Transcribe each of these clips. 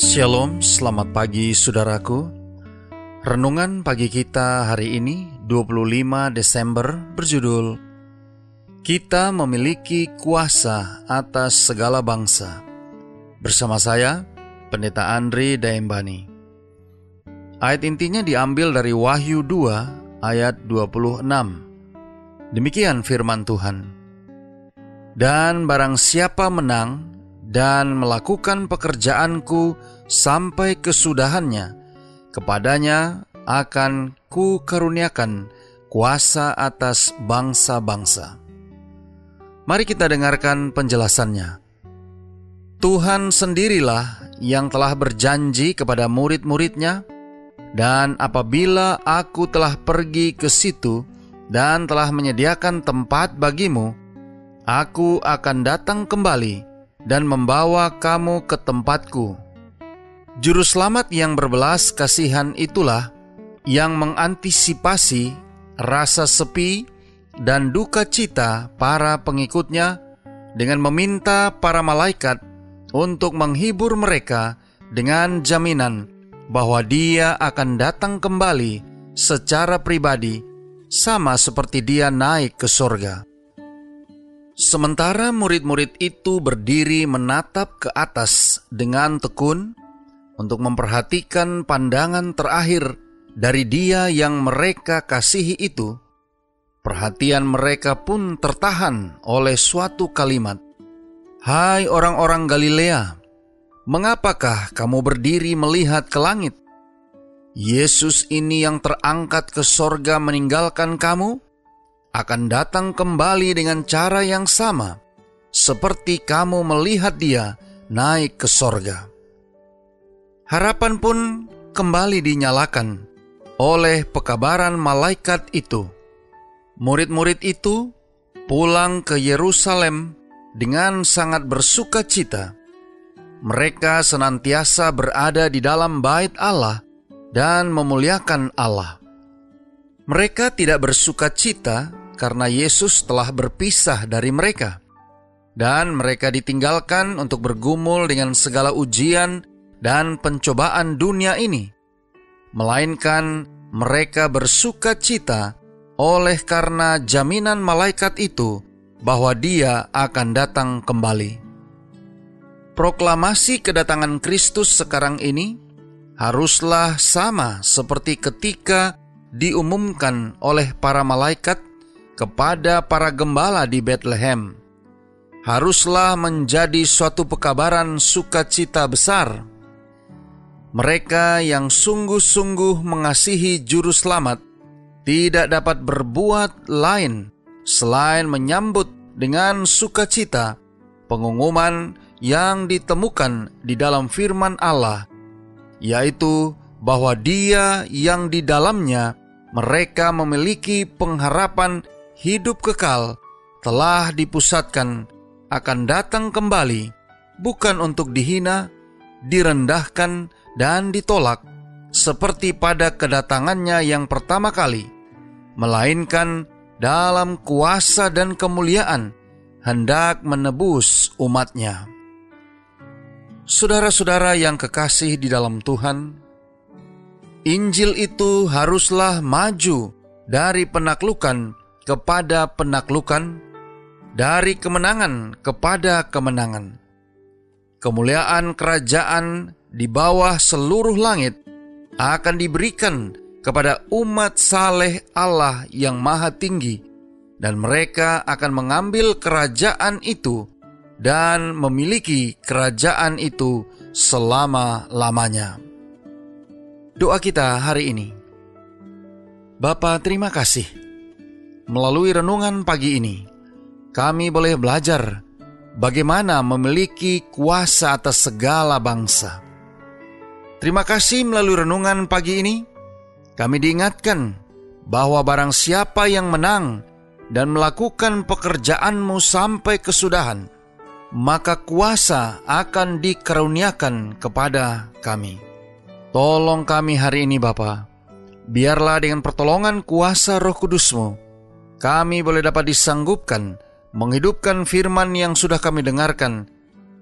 Shalom, selamat pagi saudaraku. Renungan pagi kita hari ini 25 Desember berjudul Kita memiliki kuasa atas segala bangsa. Bersama saya, Pendeta Andri Daembani. Ayat intinya diambil dari Wahyu 2 ayat 26. Demikian firman Tuhan. Dan barang siapa menang dan melakukan pekerjaanku sampai kesudahannya, kepadanya akan ku karuniakan kuasa atas bangsa-bangsa. Mari kita dengarkan penjelasannya. Tuhan sendirilah yang telah berjanji kepada murid-muridnya, dan apabila aku telah pergi ke situ dan telah menyediakan tempat bagimu, aku akan datang kembali dan membawa kamu ke tempatku. Juru selamat yang berbelas kasihan itulah yang mengantisipasi rasa sepi dan duka cita para pengikutnya dengan meminta para malaikat untuk menghibur mereka dengan jaminan bahwa dia akan datang kembali secara pribadi sama seperti dia naik ke sorga. Sementara murid-murid itu berdiri menatap ke atas dengan tekun untuk memperhatikan pandangan terakhir dari Dia yang mereka kasihi itu, perhatian mereka pun tertahan oleh suatu kalimat, "Hai orang-orang Galilea, mengapakah kamu berdiri melihat ke langit? Yesus ini yang terangkat ke sorga meninggalkan kamu?" Akan datang kembali dengan cara yang sama, seperti kamu melihat Dia naik ke sorga. Harapan pun kembali dinyalakan oleh pekabaran malaikat itu. Murid-murid itu pulang ke Yerusalem dengan sangat bersuka cita. Mereka senantiasa berada di dalam bait Allah dan memuliakan Allah. Mereka tidak bersuka cita karena Yesus telah berpisah dari mereka, dan mereka ditinggalkan untuk bergumul dengan segala ujian dan pencobaan dunia ini, melainkan mereka bersuka cita oleh karena jaminan malaikat itu bahwa Dia akan datang kembali. Proklamasi kedatangan Kristus sekarang ini haruslah sama seperti ketika diumumkan oleh para malaikat kepada para gembala di Bethlehem haruslah menjadi suatu pekabaran sukacita besar. Mereka yang sungguh-sungguh mengasihi Juru Selamat tidak dapat berbuat lain selain menyambut dengan sukacita pengumuman yang ditemukan di dalam firman Allah, yaitu bahwa Dia yang di dalamnya mereka memiliki pengharapan hidup kekal telah dipusatkan akan datang kembali, bukan untuk dihina, direndahkan, dan ditolak, seperti pada kedatangannya yang pertama kali, melainkan dalam kuasa dan kemuliaan hendak menebus umatnya. Saudara-saudara yang kekasih di dalam Tuhan, Injil itu haruslah maju dari penaklukan kepada penaklukan, dari kemenangan kepada kemenangan. Kemuliaan kerajaan di bawah seluruh langit akan diberikan kepada umat saleh Allah yang maha tinggi, dan mereka akan mengambil kerajaan itu dan memiliki kerajaan itu selama-lamanya. Doa kita hari ini. Bapa, terima kasih Melalui renungan pagi ini, kami boleh belajar bagaimana memiliki kuasa atas segala bangsa. Terima kasih melalui renungan pagi ini, kami diingatkan bahwa barang siapa yang menang dan melakukan pekerjaanmu sampai kesudahan, maka kuasa akan dikaruniakan kepada kami. Tolong kami hari ini Bapa, biarlah dengan pertolongan kuasa roh kudusmu, kami boleh dapat disanggupkan menghidupkan firman yang sudah kami dengarkan,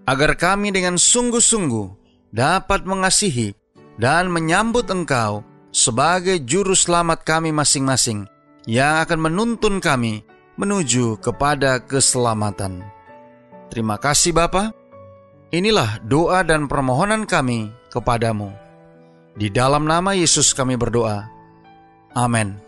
agar kami dengan sungguh-sungguh dapat mengasihi dan menyambut Engkau sebagai juru selamat kami masing-masing yang akan menuntun kami menuju kepada keselamatan. Terima kasih Bapa. Inilah doa dan permohonan kami kepadamu. Di dalam nama Yesus kami berdoa. Amin.